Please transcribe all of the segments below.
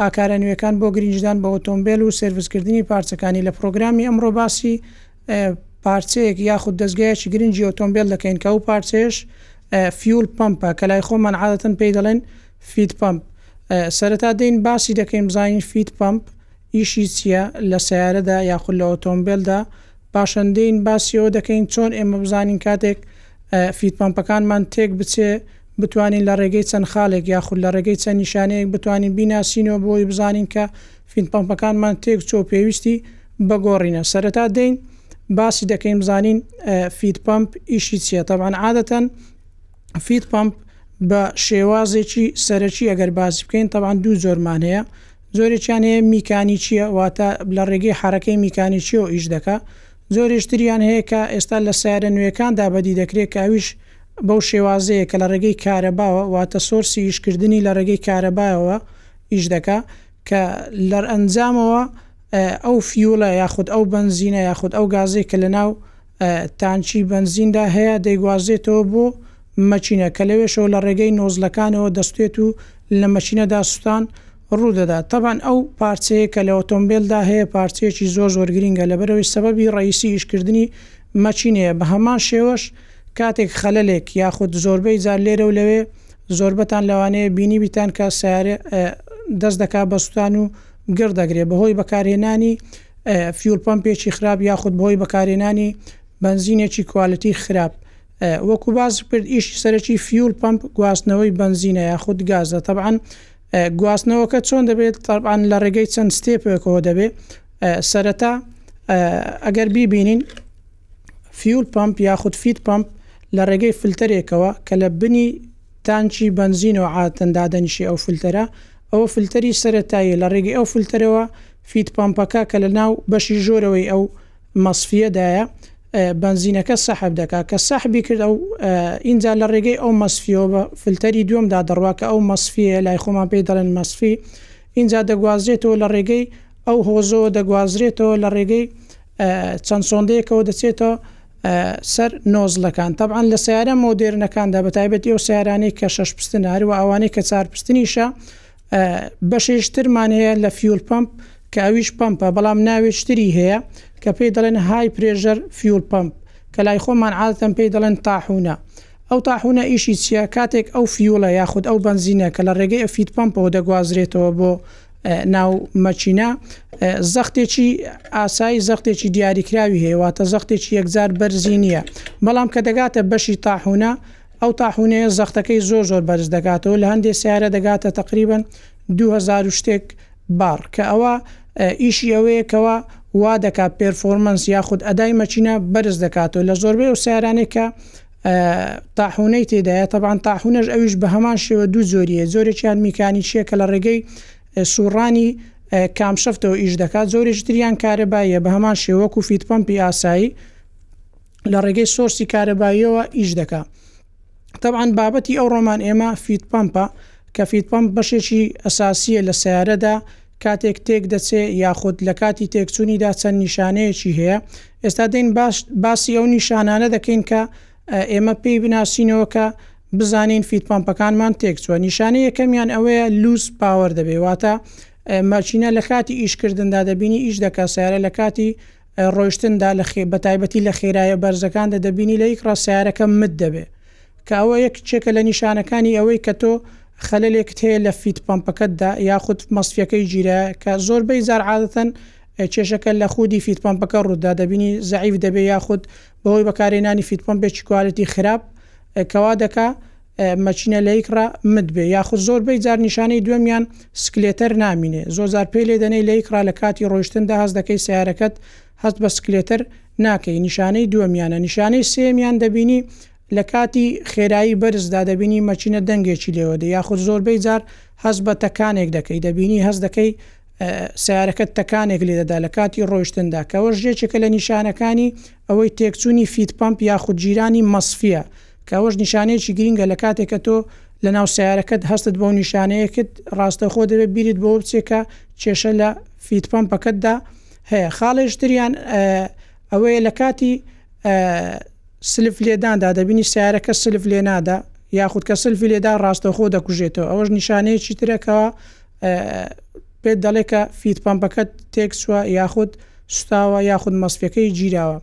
ئاکارە نوێکان بۆ گرینجدان بە ئۆتۆمبێل و سێرڤسکردنی پارچەکانی، لە پڕۆگرامی ئەمڕۆ باسی پارچەیەک یاخود دەزگایەکی گرنگی ئۆتۆمبێل دەکەین کە ئەو پارچەیەش فیول پەمپە کە لای خۆمان عادەتەن پێی دەڵێن فیت پەمپ سەرەتا دێین باسی دەکەین بزانین فیت پەمپ ئیشی چییە لە سەیارەدا یاخود لە ئۆتۆمبێلدا پاشان دێین باسی ئەوە دەکەین چۆن ئێمە بزانین کاتێک فیت پەمپەکانمان تێک بچێ بتوانین لە ڕێگەی چەند خالێک یاخود لە ڕێگەی چەند نیشانەیەک بتوانین بیناسینەوە بۆ ئەوەی بزانین کە فین پەمپەکانمان تێک چۆ و پێویستی بە گۆڕینە سەرەتا دێین باسی دەکەین بزانین فید پەمپ ئیشی چیە تەبان عادەتەن فید پەمپ بە شێوازێکی سەرەکی ئەگەر باسی بکەین تەوان دوو جۆرمان هەیە زۆرێکیان هەیە میکانی چییە واتە لە ڕێگەی حرەکەی میکانی چیەوە ئیش دەکە زۆرێشتریان هەیە کە ئێستا لە سیارە نوێەکاندا بەدی دەکرێت کاویش بەو شێوازەیە کە لە ڕێگەی کارەباوە واتە سۆرسی ئیشکردنی لە ڕێگەی کارەبایەوە ئیش دەکا کە لەرئەنجامەوە ئەو فیولە یاخود ئەو بەنزینە یاخود ئەو گازەی کە لەناو تانچی بەنزیندا هەیە دەیگوازێتەوە بۆ مەچینە کە لەوێشەوە لە ڕێگەی نۆزلەکانەوە دەستێت و لە مەچینەدا سوتان ڕوودەدا تەبان ئەو پارچەیە کە لە ئۆتۆمبیلدا هەیە پارچەیەکی زۆر زۆر گرنگە لەبەرەوەی سەبەبی ڕئیسی ئیشکردنی مەچینەیە، بە هەمان شێوەش کاتێک خەلەلێک یاخود زۆربەی جار لێرە و لەوێ زۆربەتان لەوانەیە بینیبیتان کە سەیارە دەست دەکات بە سوتان و گڕ دەگرێت بەهۆی بەکارهێنانی فیول پەمپێکی خراپ یاخود بەهۆی بەکارهێنانی بەنزینێکی کوالتی خراپ وەکو باس کرد ئیشی سەرەکی فیول پەمپ گواستنەوەی بەنزینە یاخود گازە تەبعەن گواستنەوەکە چۆن دەبێت تابان لە ڕێگەی چەند ستێپێکەوە دەبێت سەرەتا ئەگەر بیبینین فیول پمپ یاخود فیت پمپ لە ڕێگەی فلتەرێکەوە کە لە بنی تانچی بنزین و عاتەن دادەنیشی ئەو فلتەرە ئەوە فلتەری سەرەتایی لە ڕێگەی ئەو فلتەرەوە فیت پمپەکە کە لە ناو بەشی ژۆرەوەی ئەو مەسفیە دایە بەنزینەکە سەحب دەکا کە سەحبی کرد ئەو ئینجا لە ڕێگەی ئەو مەسفیەوە بە فلتەری دووەمدا دەڕوا کە ئەو مەسفیە لای خۆمان پێی دەڵێن مەسفی ئینجا دەگوازرێتەوە لە ڕێگەی ئەو هۆزەوە دەگوازرێتەوە لە ڕێگەی چەند سۆندەیەکەوە دەچێتەوە سەر نۆزلەکان تەبان لە سیارە مۆدێرنەکاندا بە تایبەتی ئەو سیارانەی کە شەش پستن هەروە ئەوانەی کە چار پستنیشە بەشێش ترمان هەیە لە فیول پەمپ کە ئەویش پەمپە بەڵام ناوێش تری هەیە کە پێی دەڵێن های پرێژەر فیول پەمپ کە لای خۆمان عادەتەن پێی دەڵێن تاحونە ئەو تاحونە ئیشی چییە کاتێک ئەو فیولە یاخود ئەو بەنزینە کە لە ڕێگەی ئەفید پەمپەوە دەگوازرێتەوە بۆ ناو مەچینە زەختێکی ئاسایی زەختێکی دیاریکراوی هەیە واتە زەختێکی یەکجار بەرزی نییە بەڵام کە دەگاتە بەشی تاحونە ئەو تاحونەیە زەختەکەی زۆر زۆر بەرز دەکاتەوە لە هەندێ سەیارە دەگاتە تەقریبەن دوو هەزار و شتێک بار کە ئەوە ئیشی ئەوەیە کەوا وا دەکات پێرفۆرمەنس یاخود ئەدای مەچینە بەرز دەکاتەوە لە زۆربەی ئەو سیارانێک کە تاحونەی تێدایە تەبان تاحونەش ئەویش بە هەمان شێوە دوو زۆریە زۆرێکیان میکانی چیە کە لە ڕێگەی سوڕانی کامشەفتەوە ئیش دەکات زۆریش تریان کارە باە بە هەمان شێوەکو فیتپەمپی ئاسایی لە ڕێگەی سۆرسی کارەباییەوە ئیش دەکا تەبعاان بابەتی ئەو ڕۆمان ئێمە فیت پمپە کە فیت پمپ بەشێکی ئەساسیە لە سیارەدا کاتێک تێک دەچێ یاخود لە کاتی تێکچوونیدا چەند نیشانەیەکی هەیە ئێستا دەین باش باسی ئەو نیشانانە دەکەین کە ئێمە پێی بناسینەوە کە بزانین فیت پمپەکانمان تێک چوە نیشانەی یەکەمیان ئەوەیە لوس پاوەەر دەبێ واتە ماشینە لە کاتی ئیشکردندا دەبینی ئیش دەکە سیارە لە کاتی ڕۆیشتندا لە خێ بەتایبەتی لە خێرایە بەرزەکاندا دەبینی لە یکڕا سیارەکە مت دەبێ کە ئەوە یەک چێکە لە نیشانەکانی ئەوەی کە تۆ خەلەلێکت هەیە لە فیت پەمپەکەتدا یاخود مەسفیەکەی جیرە کە زۆر بەی زار عادەتەن کێشەکە لە خودی فیت پەمپەکە ڕوودا دەبینی زەعیف دەبێ یاخود بەهۆی بەکارێنانی فیت پەمپێکی کوالێتی خراپ کەوا دەکا مەکینە لەیک ڕا مت بێ یاخود زۆر بەی جار نیشانەی دوێمیان سکلێتەر نامینێ زۆر جار پێ لێ دەنێی لەیک ڕا لە کاتی ڕۆیشتن دا هەست دەکەی سەیارەکەت هەست بە سکلێتەر ناکەی نیشانەی دوێمیانە نیشانەی سێیەمیان دەبینی لە کاتی خێرایی بەرز دا دەبینی مەکینە دەنگێکی لێوە دێ یاخود زۆر بەی جار هەست بە تەکانێک دەکەی دەبینی هەست دەکەی سەیارەکەت تەکانێک لێ دەدا لە کاتی ڕۆیشتن دا کەوەش یەکێکە لە نیشانەکانی ئەوەی تێکچوونی فیت پەمپ یاخود جیرانی مەسفیە کە ئەوەش نیشانەیەکی گرینگە لە کاتێک کە تۆ لە ناو سیارەکەت هەستت بەو نیشانەیەکت ڕاستەخۆ دەبێت بیرت بۆ بچێکە کێشە لە فیت پمپەکەتدا هەیە خاڵێشتریان ئەوەیە لە کاتی سلف لێداندا دەبینی سیارەکە سلف لێ نادا یاخود کە سلفی لێدا ڕاستەخۆ دەکوژێتەوە ئەوەش نیشانەیەکی ترەکەەوە پێت دەڵێ کە فیت پمپەکەت تێک چووە یاخود سوتاوە یاخود مەسفەکەی گیراوە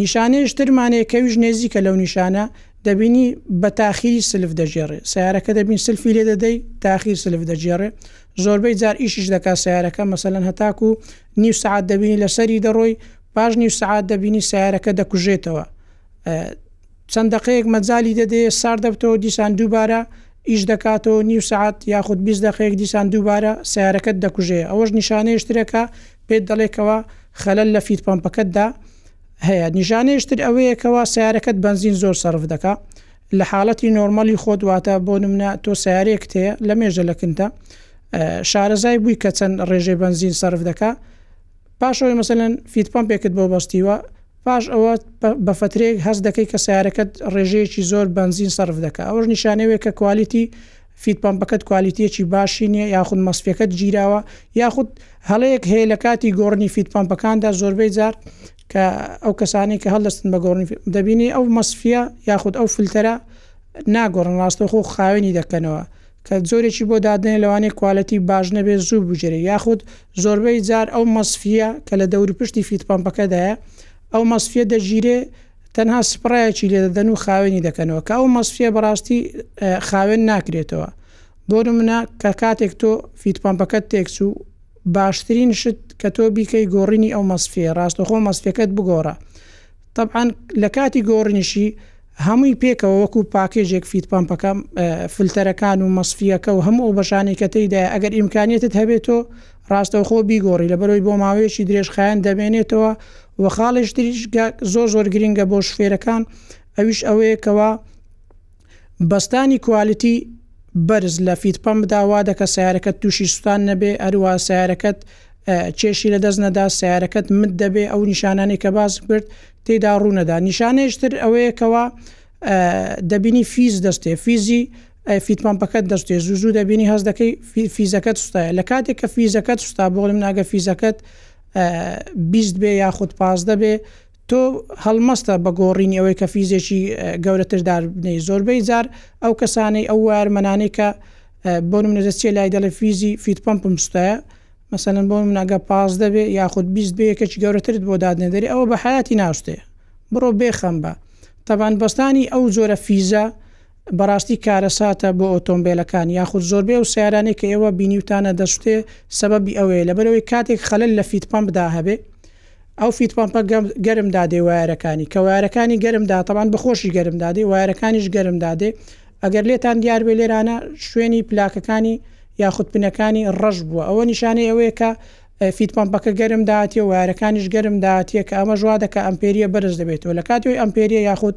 نیشانەیش ترمان هەیە کەویش نێزیکە لەو نیشانە دەبینی بە تاخیری سلف دەگێڕێ سیارەکە دەبین سلفی لێ دەدەی تاخیر سلف دەگێڕێ زۆربەی جار ئیشش دەکات سیارەکە مەسەەن هەتاکو نیو سعات دەبینی لەسەری دەڕۆی پاش نیو سعات دەبینی سیارەکە دەکوژێتەوە چەند دقەیەک مەجای دەدێ سار دەبتەوە دیسان دووبارە ئیش دەکاتەوە نیو سعات یاخود بیست دقەیەک دیسان دووبارە سیارەکەت دەکوژێ ئەوەش نیشانەیەشترەکە پێت دەڵێ کەوا خەلەل لە فیت پەمپەکەتدا هەیە نیشانەیش تر ئەوەیە کەوا سەیارەکەت بەنزین زۆر سەرف دەکا لە حاڵەتی نۆرمەلی خۆت واتە بۆ نمونە تۆ سەیارەیەکت هەیە لە مێژە لە کنتە شارەزای بووی کە چەند ڕێژەی بەنزین سەرف دەکا پاشەوەی مەسەن فیت پمپێکت بۆ بەستیوە پاش ئەوە بە فترێک هەست دەکەی کە سیارەکەت ڕێژەیەکی زۆر بنزین سرف دەکە ئەوەش نیشانەوەیە کە کوالیتی فیت پەمپەکەت کوالیتیەکی باشی نییە یاخود مەسفیەکەت گیراوە یاخود هەڵەیەک هەیە لە کاتی گۆڕنی فیت پەمپەکاندا زۆربەی جار کە ئەو کەسانی کە هەڵدەستن بە گۆڕنی دەبینی ئەو مەسفە یاخود ئەو فلتەرە ناگۆڕن ڕاستەخۆ خاوێنی دەکەنەوە کە زۆرێکی بۆ دادنێ لەوانەیە کوالەتی باش نەبێت زوو بگیرێ یاخود زۆربەی جار ئەو مەسفە کە لە دەوری پشتی فیت پمپەکەدایە ئەو مەسفە دەگیرێ تەنها سپڕایەکی لێدەدەن و خاوێنی دەکەنەوە کە ئەو مەسفیە بەڕاستی خاوێن ناکرێتەوە بۆ نمونە کە کاتێک تۆ فیت پەمپەکەت تێکچوو باشترین شت کە تۆ بیکەی گۆڕینی ئەو مەسفێ ڕاستەخۆ مەسفەکەت بگۆڕە طبعاان لە کاتی گۆڕنیشی هەمووی پێکەوە وەکو پاکێژێک فیت پمپەکە فلتەرەکان و مەسفیەکە و هەموو ئەو بەشانەی کە تێیدا ئەگەر ئیمکانیتت هەبێتەوە ڕاستەوخۆ بیگۆڕی لە بەرەوەی بۆ ماوەیەکی درێژخایەن دەمێنێتەوە وە خاڵێش تریش کە زۆر زۆر گرینگە بۆ شوفێرەکان ئەویش ئەوەیە کەوا بەستانی کوالیتی بەرز لە فیت پەمپدا وا دەکە سیارەکەت تووشی سوتان نەبێ هەروە سیارەکەت کێشی لە دەست نەدا سیارەکەت مت دەبێ ئەو نیشانانەی کە باس کرد تێدا ڕوونەدا نیشانەیشتر ئەوەیە کەوا دەبینی فیز دەستێ فیزی فیت پمپەکەت دەستێ زوو زوو دەبینی هەز دەکەی فیزەکەت سوستایە لە کاتێک کە فیزەکەت سوستا بۆڵم ناگە فیزەکەت بیست بێ یاخود پازدە بێ تۆ هەڵمەستە بە گۆڕینی ئەوەی کە فیزێکی گەورەتر داربنێی زۆربەی جار ئەو کەسانەی ئەو وارمەنانەی کە بۆ منە دەچێت لای دەڵێ فیزی فیت پمپم سوتایە مەسەن بۆ منەگە پاس دەبێ یاخود بیست بێ کەچی گەورەترت بۆ دادنێدەری ئەوە بە حیاتی ناوستێ بڕۆ بێخەم بە تەبان بەستانی ئەو جۆرە فیزە بەڕاستی کارەساتە بۆ ئۆتۆمبێلەکان یاخود زۆربەی ئەو سەیارانەی کە ئێوە بینیوتانە دەسوتێ سەبەبی ئەوەیە لەبەرئەوەی کاتێک خەلەل لە فیت پەمپ دا هەبێ ئەو فیت پەمپە گەرم دادێ وایەرەکانی کە وایەرەکانی گەرم دا تەبان بەخۆشی گەرم دادێ وایەرەکانیش گەرم دادێ ئەگەر لێتان دیار بێ لێرانە شوێنی پلاکەکانی یاخود پنەکانی ڕەش بووە ئەوە نیشانەی ئەوەیە کە فیت پەمپەکە گەرم داتێ وایەرەکانیش گەرم داتیە کە ئەمە ژوا دەکە ئەمپێریە بەرز دەبێتەوە لە کاتەوەی ئەمپێریە یاخود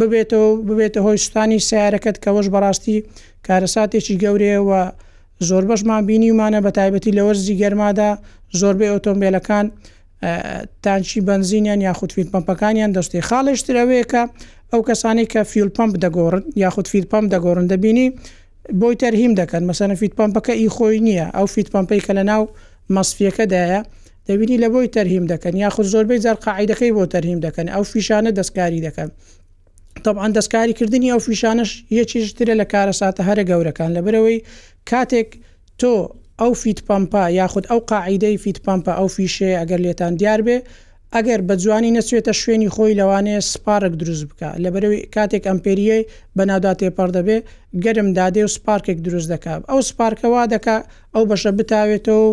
ببێتەوە و ببێتە هۆی سوتانی سەیارەکەت کە ئەوەش بەڕاستی کارەساتێکی گەورەیە و زۆربەشمان بینیومانە بە تایبەتی لە وەرزی گەرمادا زۆربەی ئۆتۆمبێلەکان تانکی بەنزینیان یاخود فیل پەمپەکانیان دەستی خاڵێش تر ئەوەیە کە ئەو کەسانی کە فیل پمپ دەگۆڕن یاخود فیل پمپ دەگۆڕن دەبینی بۆی تەرهیم دەکەن مەسەنە فیت پمپەکە ئی خۆی نییە ئەو فیت پمپەی کە لە ناو مەسفیەکەدایە دەبینی لە بۆی تەرهیم دەکەن یاخود زۆربەی جار قاعیدەکەی بۆ تەرهیم دەکەن ئەو فیشانە دەستکاری دەکەن طبعاان دەستکاریکردنی ئەو فیشانش یەکیش ترە لە کارەساتە هەرە گەورەکان لە برەوەی کاتێک تۆ ئەو فیت پمپا یاخود ئەو قاعیدەی فیت پمپە ئەو فیشەیە ئەگەر لێتان دیار بێ ئەگەر بە جوانی نەچێتە شوێنی خۆی لەوانەیە سپارک دروست بکە لە بەرەوەی کاتێک ئەمپریە بەنادا تێپەڕ دەبێ گەرم دادێ و سپارکێک دروست دەکات ئەو سپارکەوا دەکا ئەو بەشە بتاوێتەوە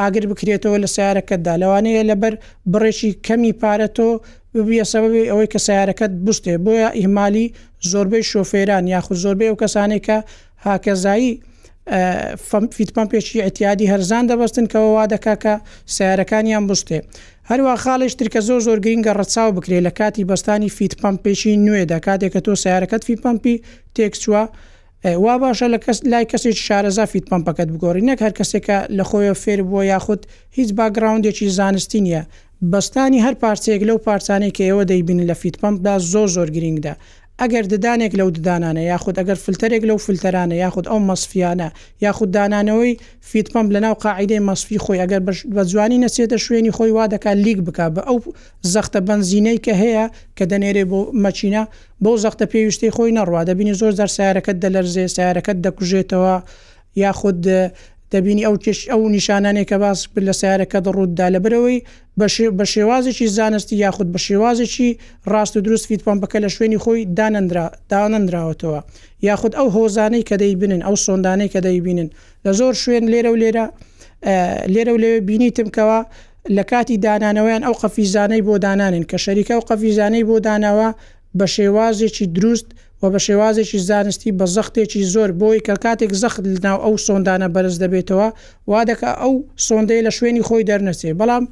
ئاگر بکرێتەوە لە سەیارەکەتدا، لەوانەیە لەبەر بڕێکی کەمی پارە تۆ ببیە سەبەبی ئەوەی کە سەیارەکەت بوستێ، بۆیە ئیهمالی زۆربەی شۆفێران یاخود زۆربەی ئەو کەسانەی کە هاکەزایی فیتپەمپێکی ئەتیادی هەرزان دەبەستن کەەوە وا دەکا کە سیارەکانیان بستێ هەروە خاڵێشتر کە زۆر زۆر گرینگە ڕەچاو بکرێت لە کاتی بەستانی فیتپەمپێکی نوێدا کاتێککە تۆ سیارەکەت فیپەمپی تێکچووە وا باشە لە کەس لای کەسێکی شارەزا فیت پەمپەکەت بگۆڕی نەک هەر کەسێک کە لە خۆیەوە فێر بووە یاخود هیچ باکگراوندێکی زانستی نییە بەستانی هەر پارچەیەک لەو پارچانەی کە ئێوە دەیبینن لە فیت پەمپدا زۆر زۆر گرینگدە ئەگەر ددانێک لەو ددانانە یاخود ئەگەر فلتەرێک لەو فلتەرانە یاخود ئەو مەسفیانە یاخود دانانەوەی فیت پەمپ لەناو قاعیدەی مەسفی خۆی ئەگەر بە جوانی نەچێتە شوێنی خۆی وا دەکات لیک بکات بە ئەو زەختە بەنزینەی کە هەیە کە دەنێرێ بۆ مەکینە بەو زەختە پێویستەی خۆی نەڕوا دەبینی زۆر جار سەیارەکەت دەلەرزێ سەیارەکەت دەکوژێتەوە یاخود دەبینی ئەو کێش ئەو نیشانانەی کە باس کرد لە سەیارەکەت ڕووتدا لەبەرەوەی بە شێوازێکی زانستی یاخود بە شێوازێکی ڕاست و دروست فیت پەمپەکە لە شوێنی خۆی دانەنرا دانەنراوەتەوە یاخود ئەو هۆزانەی کە دەیبنن ئەو سۆندانەی کە دەیبینن لە زۆر شوێن لێرە و لێرە لێرە و لەوێ بینیتم کەەوە لە کاتی دانانەوەیان ئەو قەفیزانەی بۆ دانانێن کە شەریکە ئەو قەفیزانەی بۆ داناوە بە شێوازێکی دروست و بە شێوازێکی زانستی بە زەختێکی زۆر بۆی کە کاتێک زەخت لەناو ئەو سۆندانە بەرز دەبێتەوە وا دەکا ئەو سۆندەی لە شوێنی خۆی دەرنەچێ بەڵام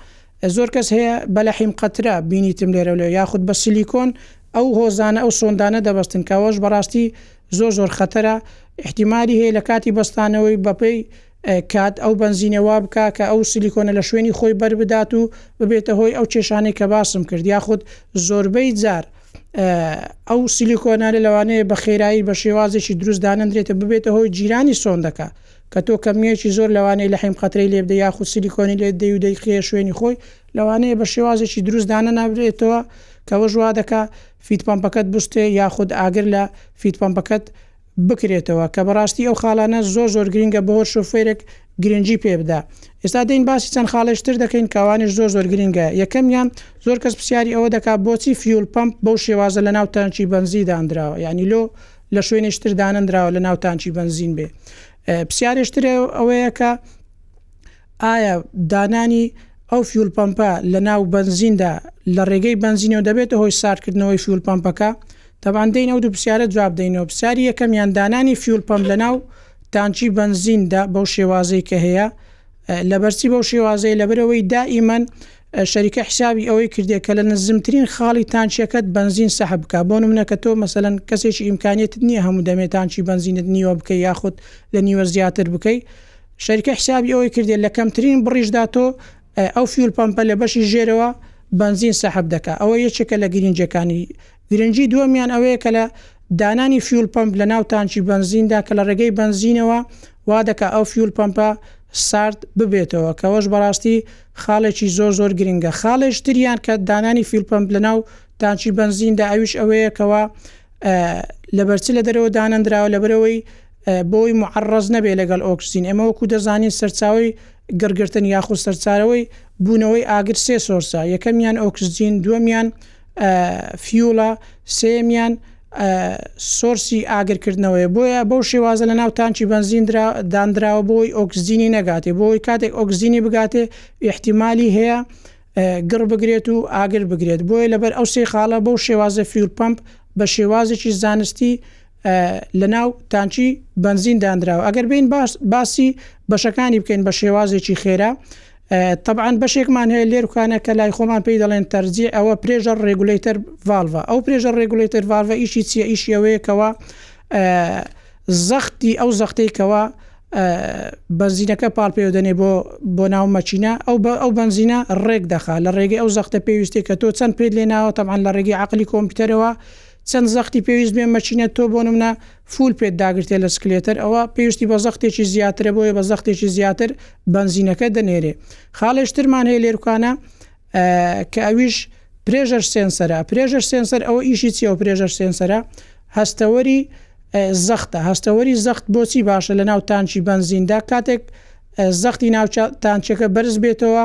زۆر کەس هەیە بە لەحیم قەترە بینیتم لێرەو لێ یاخود بە سلیکۆن ئەو هۆزانە ئەو سۆندانە دەبەستن کە ئەوەش بەڕاستی زۆر زۆر خەتەرە ئیحتیمالی هەیە لە کاتی بەستانەوەی بەپێی کات ئەو بەنزینە وا بکا کە ئەو سلیکۆنە لە شوێنی خۆی بەر بدات و ببێتە هۆی ئەو کێشانەی کە باسم کرد یاخود زۆربەی جار ئەو سلیکۆنانە لەوانەیە بە خێرایی بە شێوازێکی دروست دانەندرێتە ببێتە هۆی جیرانی سۆندەکە کە تۆ کەمیەکی زۆر لەوانەیە لە حیم قەترەی لێ بدە یاخود سلیکۆنی لێ دەی و دەیخێ شوێنی خۆی لەوانەیە بە شێوازێکی دروست دانە نابرێتەوە کەەوە ژوا دەکا فیت پمپەکەت بستێ یاخود ئاگر لە فیت پمپەکەت بکرێتەوە کە بەڕاستی ئەو خاڵانە زۆر زۆر گرینگە بۆ هەر شوفێرێک گرنگی پێ بدا ئێستا دێین باسی چەند خاڵێش تر دەکەین کە ئەوانیش زۆر زۆر گرینگە یەکەمیان زۆر کەس پرسیاری ئەوە دەکات بۆچی فیول پەمپ بەو شێوازە لە ناو تانکی بەنزی داندراوە یانی لۆ لە شوێنیش تر دانەندراوە لە ناو تانکی بەنزین بێ پرسیارێش تر ئەوەیە کە ئایا دانانی ئەو فیول پەمپە لە ناو بەنزیندا لە ڕێگەی بەنزینەوە دەبێتە هۆی ساردکردنەوەی فیول پەمپەکە؟ تەبعەن دێین ئەو دوو پرسیارە جواب دەینەوە. پرسیاری یەکەمیان، دانانی فیول پەمپ لە ناو تانکی بەنزیندا بەو شێوازەی کە هەیە، لەبەرچی بەو شێوازەیە؟ لەبەرئەوەی دائیمەن شەریکە حیسابی ئەوەی کردیە کە لە نزمترین خاڵی تانکیەکەت بەنزین سەحب بکات. بۆ نمونە کە تۆ مەسەلەن کەسێکی ئیمکانیەتت نییە هەموو دەمێ تانکی بەنزینت نیوە بکەی یاخود لە نیوە زیاتر بکەی، شەریکە حسابی ئەوەی کردیە لە کەمترین بڕیشدا تۆ ئەو فیول پەمپە لە بەشی ژێرەوە بەنزین سەحب دەکا ئەوە یەکێکە لە گرنجەکانی گرنجی دووەمیان ئەوەیە کە لە دانانی فیول پمپ لە ناو تانچی بنزیندا کە لە ڕێگەی بنزینەوە وا دەکە ئەو فیول پمپە سارد ببێتەوە کەەوەش بەڕاستی خاڵێکی زۆر زۆر گرنگە خاڵێشتریان کە دانانی فیل پمپ لە ناو تانچی بنزیندا ئەویش ئەوەیە کەەوە لەبەرچ لە دەرەوە دانەندراوە لەبەرەوەی بۆی موعەڕەز نەبێت لەگەڵ ئۆکسجین ئێمە وەکو دەزانین سەرچاوەی گڕگرتن یاخود سەرچارەوەی بوونەوەی ئاگر سێ سۆرسە یەکەمیان ئۆکسجین دووەمیان فیوڵە سێمیان سۆرسی ئاگرکردنەوەی بۆیە بەو شێوازە لە ناو تانچی بەنزین دانراوە بۆی ئۆکسجینی نەگاتێ بۆی کاتێک ئۆکسجینی بگاتێ احتیممالی هەیە گڕ بگرێت و ئاگر بگرێت بۆیە لەبەر ئەو سێ خاڵە بەو شێوازە فیول پمپ بە شێوازێکی زانستی لە ناو تانکی بەنزین دانراوە ئەگەر بین باس باسی بەشەکانی بکەین بە شێوازێکی خێرا طبعاان بەشێکمان هەیە لێرکانە کە لای خۆمان پێی دەڵێن تەرجی ئەوە پرێژەر ڕێگولەیتەر ڤالڤە ئەو پرێژەر ڕێگولەیتەر ڤالڤە ئیشی چیە ئیشیەوەیەکەوە زەختی ئەو زەختەی کەەوە بەنزینەکە پاڵ پێودەێ بۆ بۆ ناو مەچینە ئەو بە ئەو بنزینە ڕێک دەخا لە ڕێگەی ئەو زەختە پێویستی کە تۆ چەند پێت لێناوە تەمان لە ڕێگەی عقلی کۆمپیوتەرەوە چەند زەختی پێویست بێ مەچینە تۆ بۆ نمونە فول پێت داگرتێ لە سکلێتەر ئەوە پێویستی بە زەختێکی زیاترە بۆیە بە زەختێکی زیاتر بەنزینەکە دەنێرێ خاڵێش ترمان هەیە لێرکانە کە ئەویش پرێژەر سێنسەرە پرێژەر سێنسەر ئەوە ئیشی چیەوە پرێژەر سێنسەرە هەستەوەری زەختە هەستەوەری زەخت بۆچی باشە لە ناو تانچی بەنزیندا کاتێک زەختی ناوچە تانچەکە بەرز بێتەوە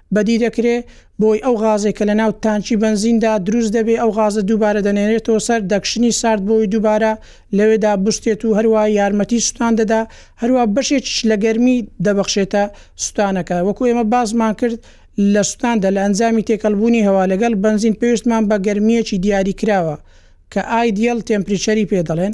بەدی دەکرێ، بۆی ئەو غازەی کە لەناو تانکی بەنزیندا دروست دەبێ، ئەو غازە دووبارە دەنێرێتەوە سەر دەکشنی سارد بۆی دووبارە لەوێدا بوستێت و هەروا یارمەتی سوتان دەدا، هەروا بەشێکیش لە گەرمی دەبەخشێتە سوتانەکە. وەکو ئێمە باسمان کرد لە سوتاندا لە ئەنجامی تێکەڵبوونی هەوا لەگەڵ بەنزین پێویستمان بە گەرمییەکی دیاریکراوە کە ئایدیەڵ تێمپریچەری پێ دەڵێن،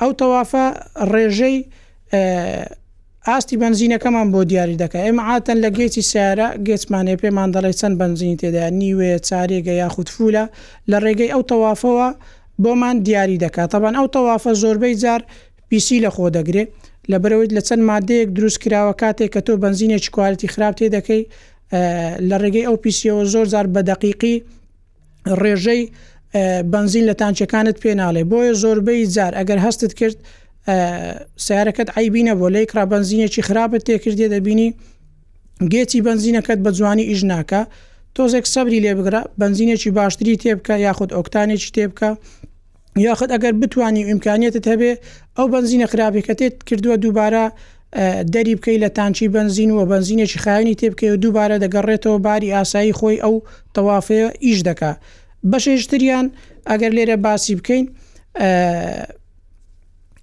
ئەو تەوافە ڕێژەی ئاستی بەنزینەکەمان بۆ دیاری دەکات ئێمە عاتەن لە گەیتی سیارە گەچمانێ پێمان دەڵێ چەند بەنزینی تێدا نیوێ چارێگە یاخود فولە لە ڕێگەی ئەو تەوافەوە بۆمان دیاری دەکات تاوان ئەو تەوافە زۆربەی جار پیسی لە خۆ دەگرێت لە بەرەوەی لە چەند مادەیەک دروست کراوە کاتێک کە تۆ بەنزینێکی کوالتی خراپتێ دەکەی لە ڕێگەی ئەو پیسیەوە زۆر جار بە دەقیقی ڕێژەی بەنزین لە تانچەکانت پێ ناڵێ بۆیە زۆربەی جار ئەگەر هەستت کرد سیارەکەت عیبی نەبوو لە یکرا بەنزینێکی خراپت تێکردێ دەبینی گێتی بەنزینەکەت بە جوانی ئیش ناکە تۆزێک سەبری لێ بگرە بەنزینێکی باشتری تێبکە یاخود ئۆکتانێکی تێبکە یاخود ئەگەر بتانی و ئیمکانیتت هەبێ ئەو بنزینە خراپەکەتێت کردووە دووبارە دەری بکەی لە تانچی بنزین و بنزینێکی خاوێنی تێ بکەی و دووبارە دەگەڕێتەوە باری ئاسایی خۆی ئەو تەوافەیە ئیش دەکا بەشێشتریان ئەگەر لێرە باسی بکەین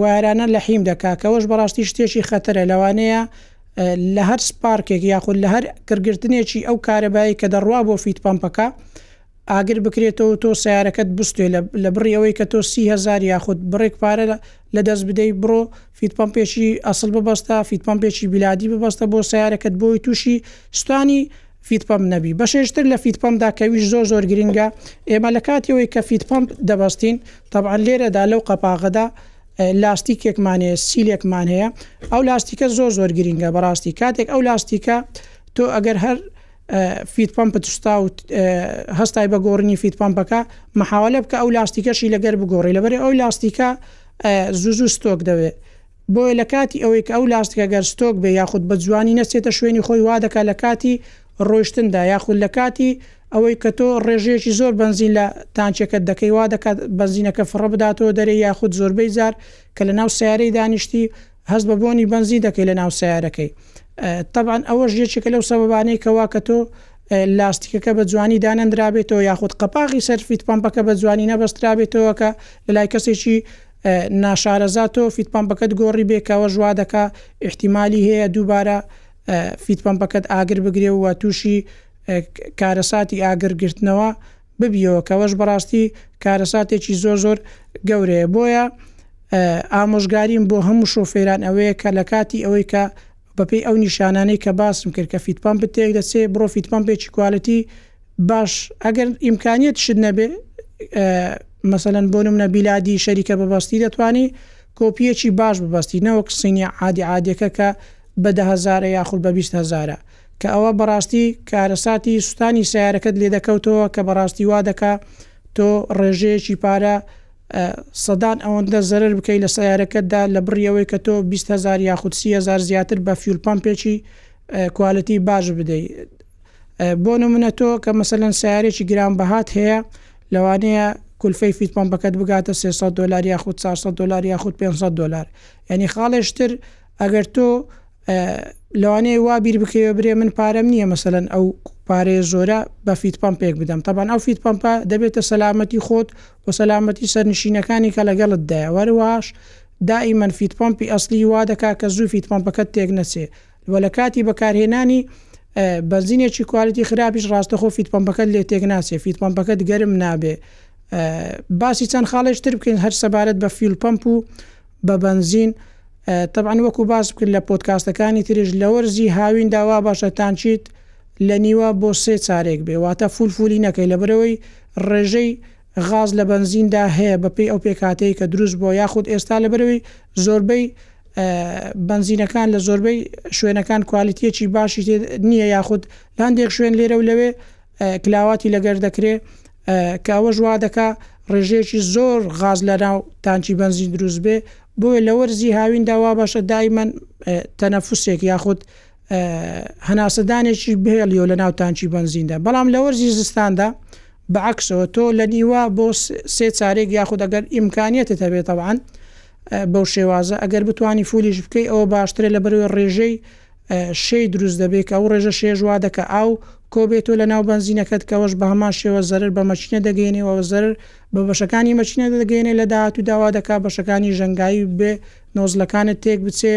وارانە لە حیم دەکا کە ئەوەش بەڕاستی شتێکی خەتەرە لەوانەیە لە هەر سپارکێک یاخود لە هەر کرگرتنێکی ئەو کارەبایی کە دەڕوا بۆ فیت پەمپەکە ئاگر بکرێتەوە تۆ سیارەکەت بستێ لە بڕی ئەوەی کە تۆ سی هزار یاخود بڕێک پارە لە دەست بدەیت بڕۆ فیت پمپێکی ئەسڵ ببەستە فیت پمپێکی بیلادی ببەستە بۆ سیارەکەت بۆی تووشی ستانی فیتپەمپ نەبی بەشێش تر لە فیتپەمپدا کەویش زۆر زۆر گرینگە ئێمە لە کاتیەوەی کە فیتپەمپ دەبەستین تەبعەن لێرەدا لەو قەپاغەدا لاستیکێکمان هەیە سیلێکمان هەیە ئەو لاستیکە زۆر زۆر گرینگە بەڕاستی کاتێک ئەو لاستیکە تۆ ئەگەر هەر فیت پمپت سوستا و هەستای بە گۆڕنی فیت پمپەکە مححاولە بکە ئەو لاستیکەشی لەگەر بگۆڕی لەبەر ئەو لاستیکە زوزو ستۆک دەوێت بۆیە لە کاتی ئەوەی کە ئەو لاستکە گەر ستۆک بێ یاخود بە جوانی نەچێتە شوێنی خۆی وا دەکات لە کاتی ڕۆیشتندا یاخود لە کاتی ئەوەی کە تۆ ڕێژەیەکی زۆر بەنزین لە تانکیەکەت دەکەی وا دەکات بەنزینەکە فڕە بداتەوە دەرێ یاخود زۆربەی جار کە لە ناو سەیارەی دانیشتی هەست بە بۆنی بەنزین دەکەی لە ناو سەیارەکەی تەبان ئەوەش یەکێکە لەو سەبەبانەی کەوا کە تۆ لاستیکەکە بە جوانی دانەندرابێتەوە یاخود قەپاغی سەرفیت پمپەکە بە جوانی نەبەسترابێتەوە کە لە لای کەسێکی ناشارەزا تۆ فیتپەمپەکەت گۆڕی بێ کەوەش وادەکا ئیحتیمالی هەیە دووبارە فیتپەمپەکەت ئاگر بگرێ و تووشی کارەساتی ئاگر گرتنەوە ببیەوە کەوەش بەڕاستی کارەساتێکی زۆر زۆر گەورەیە بۆیە ئامۆژگاریم بۆ هەموو شۆفێران ئەوەیە کە لە کاتی ئەوەی کە بەپێی ئەو نیشانانەی کە باسم کرد کە فیتپەمپت تێک دەچێ بڕۆ فیتپەمپێکی کوالێتی باش ئەگەر ئیمکانیەتشت نەبێ مەسەلەن بۆ نمونە بیلادی شەریکە بەبەستی دەتوانی کۆپیەکی باش ببەستی نەوەک سینی عادی عادەکە کە بەدە هزارە یاخود بە بیست هزارە کە ئەوە بەڕاستی کارەساتی سوستانی سیارەکەت لێ دەکەوتەوە کە بەڕاستی وا دەکا تۆ ڕێژەیەکی پارە سەدان ئەوەندە زەرەر بکەیت لە سەیارەکەتدا لە بڕی ئەوەی کە تۆ بیست هەزار یاخود سی هەزار زیاتر بە فیول پەمپێکی کوالێتی باش بدەیت بۆ نمونە تۆ کە مەسەەن سیارێکی گران بەهات هەیە لەوانەیە کولفەی فیت پمپەکەت بگاتە 300 دلار یاخود 400 دلار یاخود 500 دلار ینی خاڵێشتر ئەگەر تۆ لەوانەیە وا بیر بکەوە برێ من پارەم نییە مەسەن ئەو پارەیە زۆرە بە فیت پمپێک بدەم تاان ئەو فیت پمپە دەبێتە سەلامەتی خۆت و سەلامەتی سەرنشینەکانی کە لەگەڵتدایە و هەروەهاش دائیمەن فیتپەمپی ئەسڵی وا دەکات کە زوو فیتپەمپەکەت تێک نەچێت و لە کاتی بەکارهێنانی بەنزینێکی کوالیتی خراپیش ڕاستەخۆ فیتپەمپەکەت لێ تێک ناچێت فیتپەمپەکەت گەرم نابێت باسی چەند خاڵێک تر بکەین هەر سەبارەت بە فیول پەمپ و بە بەنزین تەبعەن وەکو باس بکرد لە پۆتکاستەکانی تریش لە وەرزی هاویندا وا باشە تانچیت لە نیوە بۆ سێ چارێک بێ واتە فول فولی نەکەی لەبەرئەوەی ڕێژەی غاز لە بەنزیندا هەیە بەپێی ئەو پێکهاتەی کە دروست بوە یاخود ئێستا لەبەرئەوەی زۆربەی بەنزینەکان لە زۆربەی شوێنەکان کوالیتیەکی باشی تێ نیە یاخود لە هەندێک شوێن لێرە و لەوێ کلاواتی لەگەر دەکرێ کە ئەوەش وا دەکا ڕێژەیەکی زۆر غاز لە ناو تانکی بەنزین دروست بێ بۆیە لە وەرزی هاویندا وا باشە دایمەن تەنەفوسێک یاخود هەناسەدانێکیش بهێڵیەوە لە ناو تانکی بەنزیندا بەڵام لە وەرزی زستاندا بەعکسەوە تۆ لە نیوە بۆ سێ چارێک یاخود ئەگەر ئیمکانیەتە هەبێت تەوان بەو شێوازە ئەگەر بتانی فولیش بکەی ئەوە باشترە لە بەروێ ڕێژەی شەی دروست دەبێت کە ئەو ڕێژە شێژوا دەکە ئاو کۆبێتەوە لە ناو بنزینەکەت کەەوەش بە هەمان شێوە زەرر بە مەچینە دەگەێنەوە زەر بە بەشەکانی مەچینە دەگەێنێ لە داهات و داوا دەکا بەشەکانی ژەنگایی بێ نۆزلەکانت تێک بچێ